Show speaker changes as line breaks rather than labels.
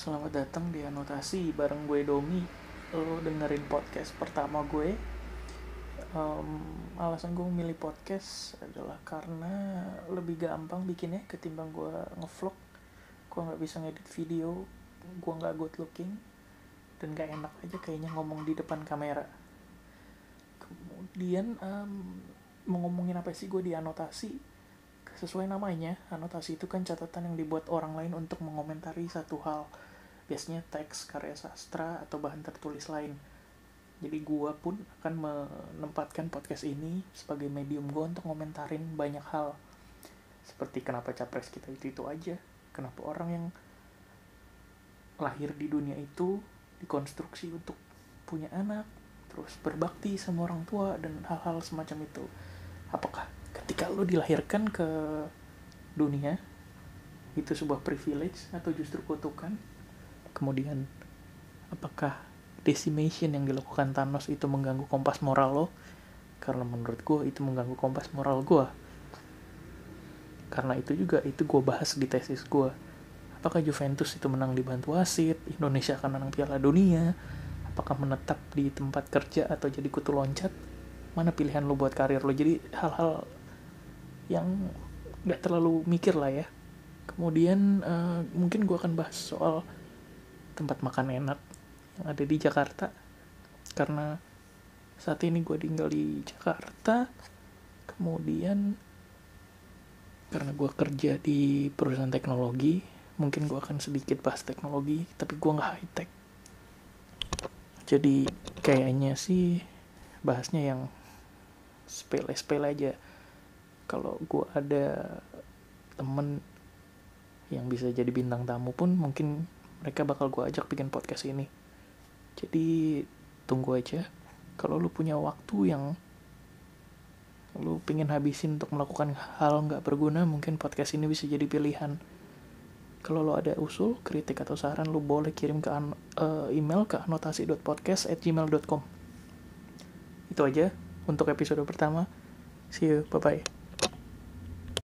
Selamat datang di Anotasi bareng gue Domi. Lo dengerin podcast pertama gue. Um, Alasan gue memilih podcast adalah karena lebih gampang bikinnya ketimbang gue ngevlog. Gue gak bisa ngedit video, gue gak good looking Dan gak enak aja kayaknya ngomong di depan kamera. Kemudian um, mau ngomongin apa sih gue di anotasi? Sesuai namanya, anotasi itu kan catatan yang dibuat orang lain untuk mengomentari satu hal. Biasanya teks, karya sastra, atau bahan tertulis lain. Jadi gue pun akan menempatkan podcast ini sebagai medium gue untuk ngomentarin banyak hal. Seperti kenapa capres kita itu-itu aja. Kenapa orang yang lahir di dunia itu dikonstruksi untuk punya anak, terus berbakti sama orang tua, dan hal-hal semacam itu. Apakah ketika lo dilahirkan ke dunia itu sebuah privilege atau justru kutukan kemudian apakah decimation yang dilakukan Thanos itu mengganggu kompas moral lo? Karena menurut gue itu mengganggu kompas moral gue karena itu juga itu gue bahas di tesis gue apakah Juventus itu menang dibantu wasit? Indonesia akan menang Piala Dunia? Apakah menetap di tempat kerja atau jadi kutu loncat? Mana pilihan lo buat karir lo? Jadi hal-hal yang nggak terlalu mikir lah ya. Kemudian uh, mungkin gue akan bahas soal tempat makan enak yang ada di Jakarta. Karena saat ini gue tinggal di Jakarta kemudian karena gue kerja di perusahaan teknologi mungkin gue akan sedikit bahas teknologi tapi gue nggak high tech jadi kayaknya sih bahasnya yang sepele-sepele aja. Kalau gue ada temen yang bisa jadi bintang tamu pun mungkin mereka bakal gue ajak bikin podcast ini jadi tunggu aja kalau lu punya waktu yang lu pengen habisin untuk melakukan hal nggak berguna mungkin podcast ini bisa jadi pilihan kalau lo ada usul, kritik atau saran lu boleh kirim ke uh, email ke anotasi.podcast@gmail.com. Itu aja untuk episode pertama. See you, bye bye.